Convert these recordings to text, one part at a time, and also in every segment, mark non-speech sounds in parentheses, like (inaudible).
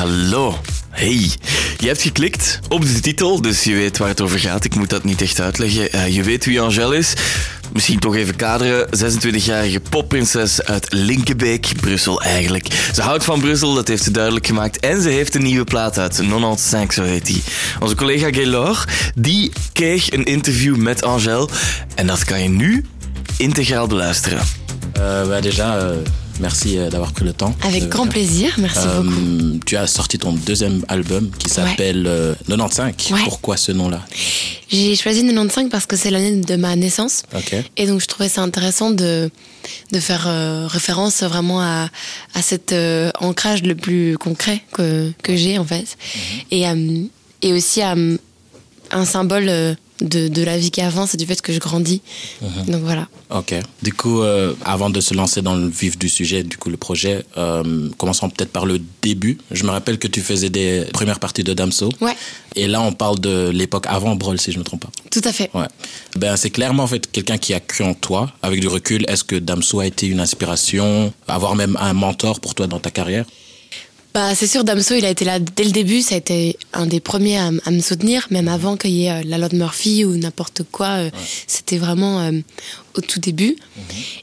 Hallo. Hey, je hebt geklikt op de titel, dus je weet waar het over gaat. Ik moet dat niet echt uitleggen. Uh, je weet wie Angèle is. Misschien toch even kaderen. 26-jarige popprinses uit Linkebeek, Brussel eigenlijk. Ze houdt van Brussel, dat heeft ze duidelijk gemaakt. En ze heeft een nieuwe plaat uit, 95, zo heet die. Onze collega Gaylor, die kreeg een interview met Angèle. En dat kan je nu integraal beluisteren. Euh, bah déjà, euh, merci euh, d'avoir pris le temps. Avec grand venir. plaisir, merci Euh, beaucoup. tu as sorti ton deuxième album qui s'appelle euh, 95. Ouais. Pourquoi ce nom-là? J'ai choisi 95 parce que c'est l'année de ma naissance. Et donc je trouvais ça intéressant de, de faire euh, référence vraiment à, à cet euh, ancrage le plus concret que, que j'ai en fait. Et, euh, et aussi à euh, un symbole euh, de, de la vie qui avance et du fait que je grandis. Donc voilà. Ok. Du coup, euh, avant de se lancer dans le vif du sujet, du coup, le projet, euh, commençons peut-être par le début. Je me rappelle que tu faisais des premières parties de Damso. Ouais, Et là, on parle de l'époque avant Brawl, si je ne me trompe pas. tout à fait. Ouais. Ben, c'est clairement en fait quelqu'un qui a cru en toi. Avec du recul, est-ce que Damso a été une inspiration, avoir même un mentor pour toi dans ta carrière? Bah, c'est sûr, Damso, il a été là dès le début. Ça a été un des premiers à, me soutenir, même avant qu'il y ait euh, la loi de Murphy ou n'importe quoi. euh, C'était vraiment euh, au tout début.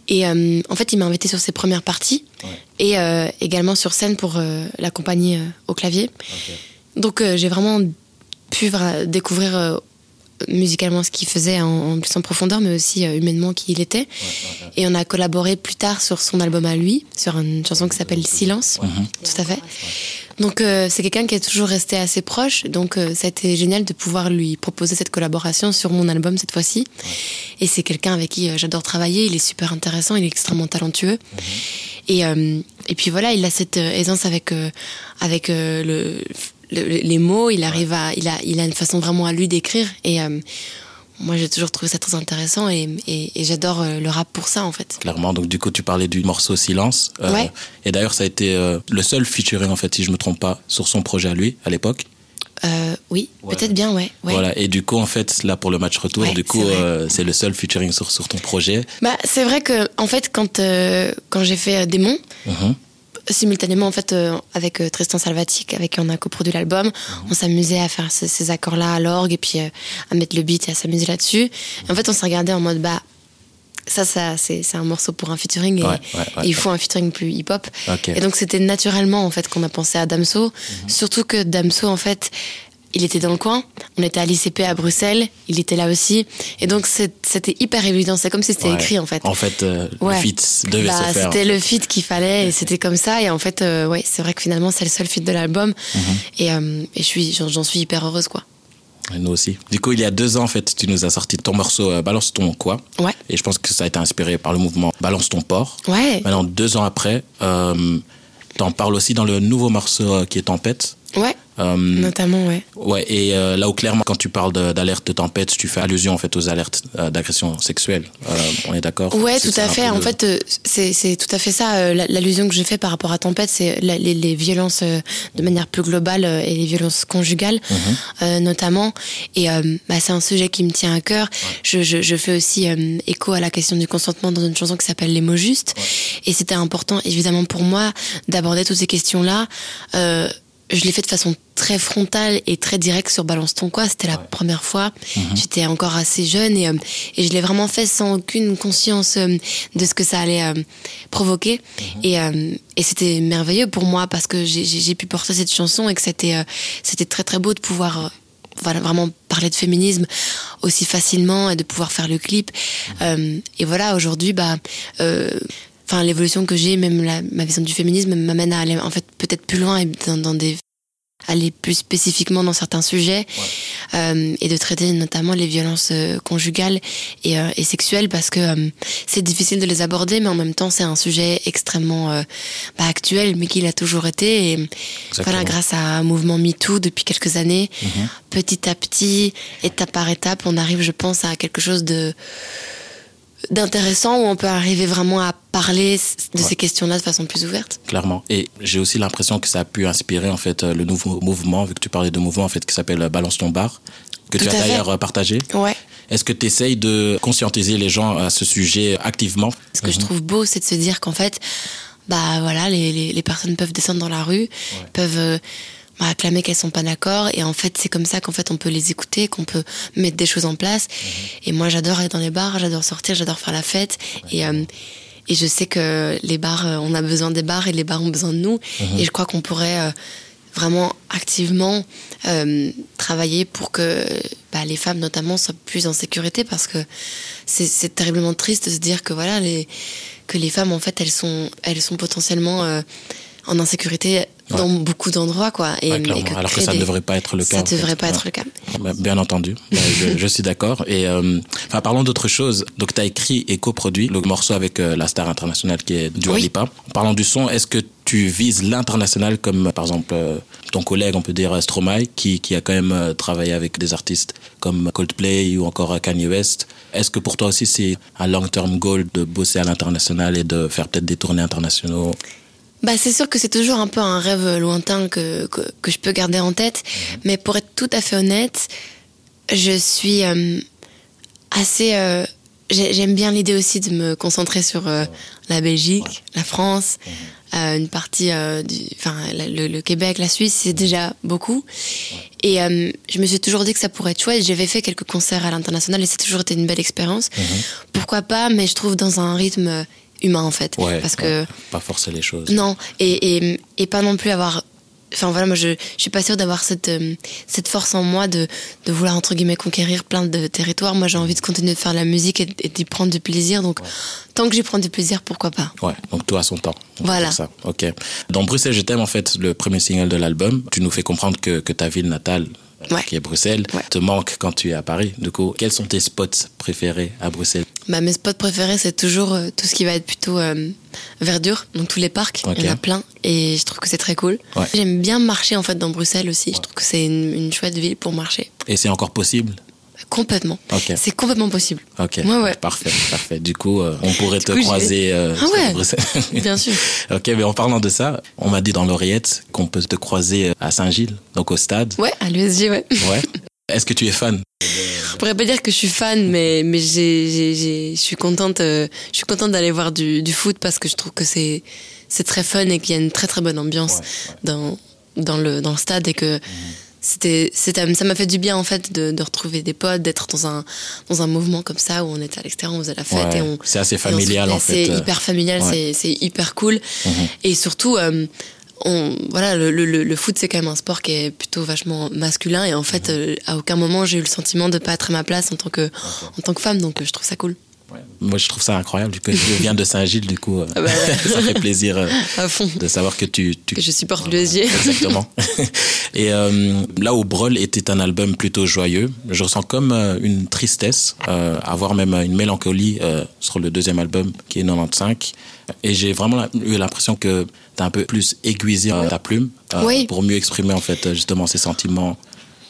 Et euh, en fait, il m'a invité sur ses premières parties et également sur scène pour l'accompagner au clavier. Donc, j'ai vraiment pu découvrir musicalement ce qu'il faisait en, en plus en profondeur, mais aussi euh, humainement qui il était. Et on a collaboré plus tard sur son album à lui, sur une chanson qui s'appelle Silence. Tout à fait. Donc euh, c'est quelqu'un qui est toujours resté assez proche, donc euh, ça a été génial de pouvoir lui proposer cette collaboration sur mon album cette fois-ci. Et c'est quelqu'un avec qui euh, j'adore travailler, il est super intéressant, il est extrêmement talentueux. Et, euh, et puis voilà, il a cette aisance avec, euh, avec euh, le, le- les mots, il arrive à, il a, il a une façon vraiment à lui d'écrire. Et euh, moi j'ai toujours trouvé ça très intéressant et, et, et j'adore euh, le rap pour ça en fait. Clairement. Donc du coup, tu parlais du morceau Silence. Euh, Ouais. Et d'ailleurs, ça a été euh, le seul featuring en fait, si je me trompe pas, sur son projet à lui à l'époque. Euh, oui, Ouais. peut-être bien, ouais. ouais. Voilà. Et du coup, en fait, là pour le match retour, Ouais, du coup, c'est euh, le seul featuring sur, sur ton projet. Bah, c'est vrai que en fait quand euh, quand j'ai fait Démon Mhm. Simultanément en fait euh, avec euh, Tristan Salvatic avec qui on a coproduit l'album on s'amusait à faire ces, ces accords là à l'orgue et puis euh, à mettre le beat et à s'amuser là-dessus. Et en fait on s'est regardé en mode bah ça, ça c'est un morceau pour un featuring et, Ouais, ouais, ouais. et il faut un featuring plus hip-hop. Et donc c'était naturellement en fait qu'on a pensé à Damso, surtout que Damso en fait il était dans le coin, on était à l'ICP à Bruxelles, il était là aussi, et donc c'était hyper évident, c'est comme si c'était Ouais. écrit en fait. En fait, euh, Ouais. le feat devait Bah, se faire. C'était le feat qu'il fallait et c'était comme ça. Et en fait, euh, ouais, c'est vrai que finalement, c'est le seul feat de l'album. Mhm. Et, euh, et je suis, j'en suis hyper heureuse, quoi. Et Nous aussi. Du coup, il y a deux ans, en fait, tu nous as sorti ton morceau euh, Balance ton quoi. Ouais. Et je pense que ça a été inspiré par le mouvement Balance ton port. Ouais. Maintenant, deux ans après, euh, t'en parles aussi dans le nouveau morceau euh, qui est Tempête. Ouais. Euh, Notamment, ouais. ouais, et euh, là où clairement, quand tu parles d'alerte de tempête, tu fais allusion en fait aux alertes euh, d'agression sexuelle. Euh, on est d'accord? Ouais, tout à fait. En le- fait, euh, c'est c'est tout à fait ça. euh, la- L'allusion que je fais par rapport à Tempête, c'est les, les violences euh, de manière plus globale euh, et les violences conjugales, euh, notamment. Et euh, bah, c'est un sujet qui me tient à cœur. Je, je, je fais aussi euh, écho à la question du consentement dans une chanson qui s'appelle Les mots justes. Et c'était important, évidemment, pour moi d'aborder toutes ces questions-là. Euh, je l'ai fait de façon très frontale et très directe sur Balance ton quoi. C'était la première fois. J'étais encore assez jeune et, euh, et je l'ai vraiment fait sans aucune conscience euh, de ce que ça allait euh, provoquer. Et, euh, et c'était merveilleux pour moi parce que j'ai- pu porter cette chanson et que c'était euh, c'était très très beau de pouvoir voilà, vraiment parler de féminisme aussi facilement et de pouvoir faire le clip. Euh, et voilà, aujourd'hui, bah, euh, enfin, l'évolution que j'ai, même la, ma vision du féminisme m'amène à aller en fait peut-être plus loin et dans, dans des aller plus spécifiquement dans certains sujets euh, et de traiter notamment les violences euh, conjugales et, euh, et sexuelles parce que euh, c'est difficile de les aborder mais en même temps c'est un sujet extrêmement euh, bah, actuel mais qu'il a toujours été et voilà grâce à un mouvement MeToo depuis quelques années petit à petit étape par étape on arrive je pense à quelque chose de d'intéressant où on peut arriver vraiment à parler de ces questions-là de façon plus ouverte. Clairement. Et j'ai aussi l'impression que ça a pu inspirer en fait euh, le nouveau mouvement, vu que tu parlais de mouvement en fait qui s'appelle euh, Balance ton bar, que Tout tu as d'ailleurs euh, partagé. Ouais. Est-ce que tu essayes de conscientiser les gens à ce sujet activement? Ce que je trouve beau, c'est de se dire qu'en fait, bah voilà, les, les, les personnes peuvent descendre dans la rue, peuvent euh, bah, clamer qu'elles sont pas d'accord, et en fait c'est comme ça qu'en fait on peut les écouter, qu'on peut mettre des choses en place. Et moi j'adore aller dans les bars, j'adore sortir, j'adore faire la fête, et euh, et je sais que les bars, euh, on a besoin des bars et les bars ont besoin de nous. Et je crois qu'on pourrait euh, vraiment activement euh, travailler pour que bah, les femmes notamment soient plus en sécurité parce que c'est- c'est terriblement triste de se dire que voilà les que les femmes en fait elles sont elles sont potentiellement euh, en insécurité dans beaucoup d'endroits quoi et, Ouais, et clairement. Alors que ça ne des- devrait pas être le cas. ça fait. devrait pas Ouais. être le cas Bah, Bien entendu, Bah, je, je (laughs) suis d'accord. Et euh, enfin, parlons d'autre chose. Donc, tu as écrit et coproduit le morceau avec euh, la star internationale qui est Dua Oui. Lipa. En parlant du son, est-ce que tu vises l'international comme, par exemple, euh, ton collègue, on peut dire Stromae, qui, qui a quand même euh, travaillé avec des artistes comme Coldplay ou encore euh, Kanye West? Est-ce que pour toi aussi, c'est un long-term goal de bosser à l'international et de faire peut-être des tournées internationaux? Bah, c'est sûr que c'est toujours un peu un rêve lointain que, que, que je peux garder en tête. Mais pour être tout à fait honnête, je suis euh, assez. euh, j'ai- J'aime bien l'idée aussi de me concentrer sur euh, la Belgique, la France, euh, une partie du. Enfin, le, le Québec, la Suisse, c'est déjà beaucoup. Et je me suis toujours dit que ça pourrait être chouette. J'avais fait quelques concerts à l'international et c'est toujours été une belle expérience. Pourquoi pas, mais je trouve dans un rythme humain en fait. Ouais, Parce que. pas forcer les choses. Non, et, et, et pas non plus avoir. Enfin voilà, moi je, je suis pas sûre d'avoir cette, euh, cette force en moi de, de vouloir entre guillemets conquérir plein de territoires. Moi j'ai envie de continuer de faire de la musique et, et d'y prendre du plaisir. Donc tant que j'y prends du plaisir, pourquoi pas? Ouais, donc tout à son temps. Voilà. Ça. Ok. Dans Bruxelles, je t'aime, en fait, le premier single de l'album, tu nous fais comprendre que, que ta ville natale, Ouais. qui est Bruxelles, Ouais. te manque quand tu es à Paris. Du coup, quels sont tes spots préférés à Bruxelles bah, Mes spots préférés, c'est toujours euh, tout ce qui va être plutôt euh, verdure, donc tous les parcs. Il y en a plein et je trouve que c'est très cool. Ouais. J'aime bien marcher en fait dans Bruxelles aussi. Je trouve que c'est une, une chouette ville pour marcher. Et c'est encore possible Complètement. Ok. C'est complètement possible. Ok. Ouais, ouais. Parfait, parfait. Du coup, euh, on pourrait te coup, croiser euh, Ah ouais. Bruxelles. (laughs) Bien sûr. ok, mais en parlant de ça, on m'a dit dans l'oreillette qu'on peut te croiser euh, à Saint-Gilles, donc au stade. Ouais, à l'USG, ouais. Ouais. (laughs) Est-ce que tu es fan? Je pourrais pas dire que je suis fan, mais, mais j'ai, j'ai, j'ai- je suis contente, euh, je suis contente d'aller voir du, du foot parce que je trouve que c'est, c'est très fun et qu'il y a une très très bonne ambiance dans, dans le, dans le stade et que c'était, c'était, ça m'a fait du bien en fait de, de retrouver des potes, d'être dans un, dans un mouvement comme ça où on était à l'extérieur, on faisait la fête Ouais, et on, c'est assez familial, en fait. C'est hyper familial, Ouais. c'est, c'est hyper cool. Et surtout, euh, on, voilà, le, le, le- le foot, c'est quand même un sport qui est plutôt vachement masculin. Et en fait, euh, à aucun moment, j'ai eu le sentiment de pas être à ma place en tant que, en tant que femme. Donc, euh, je trouve ça cool. Moi, je trouve ça incroyable. Du coup, je viens de Saint-Gilles, du coup, euh, Ah bah ouais. (laughs) ça fait plaisir euh, À fond. de savoir que tu, tu Que je supporte l'USG. (laughs) Exactement. (laughs) Et euh, là où Brol était un album plutôt joyeux, je ressens comme euh, une tristesse, avoir même une mélancolie sur le deuxième album qui est 95. Et j'ai vraiment eu l'impression que tu as un peu plus aiguisé ta plume Oui. pour mieux exprimer en fait justement ces sentiments.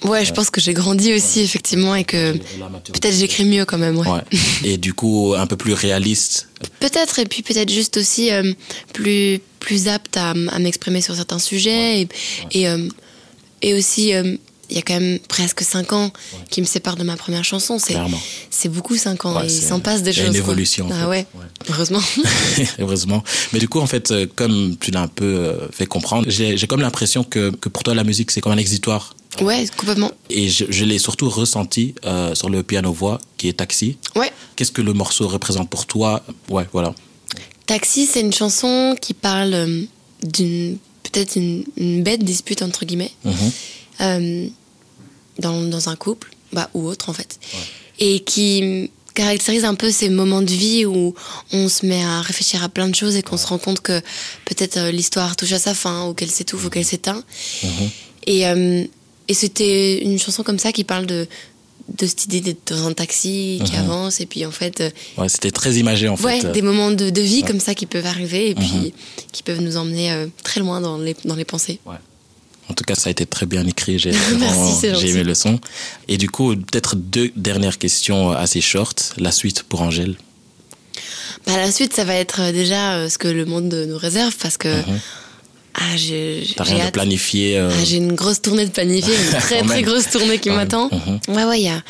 Ouais, je pense que j'ai grandi aussi, effectivement, et que peut-être j'écris mieux quand même. Ouais. Et du coup, un peu plus réaliste. Peut-être, et puis peut-être juste aussi euh, plus, plus apte à, m'exprimer sur certains sujets. Et, et, euh, et aussi, euh, il y a quand même presque 5 ans qui me séparent de ma première chanson. C'est, c'est beaucoup 5 ans, Ouais, et il s'en passe des y a choses. une évolution, en Ah ouais, Ouais. heureusement. (laughs) Heureusement. Mais du coup, en fait, euh, comme tu l'as un peu euh, fait comprendre, j'ai j'ai comme l'impression que, que pour toi, la musique, c'est comme un exitoire. ouais, complètement. Et je, je l'ai surtout ressenti euh, sur le piano-voix qui est Taxi. Ouais. Qu'est-ce que le morceau représente pour toi? Ouais, voilà. Taxi, c'est une chanson qui parle d'une peut-être une, une bête dispute entre guillemets Mhm. euh, dans, dans un couple bah, ou autre en fait et qui caractérise un peu ces moments de vie où on se met à réfléchir à plein de choses et qu'on se rend compte que peut-être euh, l'histoire touche à sa fin ou qu'elle s'étouffe ou qu'elle s'éteint Mhm. et, euh, et c'était une chanson comme ça qui parle de de cette idée d'être dans un taxi qui Mhm. avance et puis en fait euh, Ouais, c'était très imagé, en ouais, fait. des moments de, de vie comme ça qui peuvent arriver et puis qui peuvent nous emmener euh, très loin dans les, dans les pensées. En tout cas, ça a été très bien écrit. J'ai (laughs) aimé le son. Et du coup, peut-être deux dernières questions assez short. La suite pour Angèle. Bah, la suite, ça va être euh, déjà euh, ce que le monde nous réserve parce que ah, j'ai rien de planifié euh, Ah, j'ai une grosse tournée de planifier, une (laughs) très très grosse tournée qui m'attend. même. Mhm. Ouais, ouais, il y a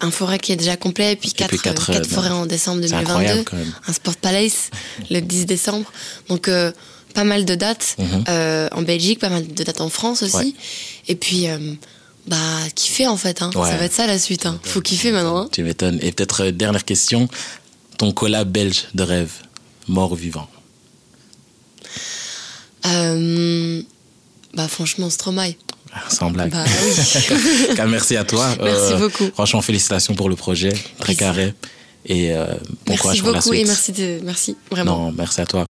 un forêt qui est déjà complet, et puis quatre, puis quatre, euh, quatre euh, forêts en décembre c'est 2022, incroyable, quand même. un Sport Palace le 10 décembre. Donc euh, pas mal de dates Mhm. euh, en Belgique, pas mal de dates en France aussi. Ouais. Et puis euh, bah kiffer en fait, hein. Ouais. ça va être ça la suite. Hein. Faut kiffer maintenant. hein. Tu m'étonnes. Et peut-être euh, dernière question, ton collab belge de rêve, mort ou vivant? Euh, bah franchement Stromae. Sans blague. Bah (laughs) oui. Merci à toi. (laughs) Merci beaucoup. Franchement, félicitations pour le projet, très carré. Et bon merci courage pour la beaucoup suite. et merci de merci vraiment. Non, merci à toi.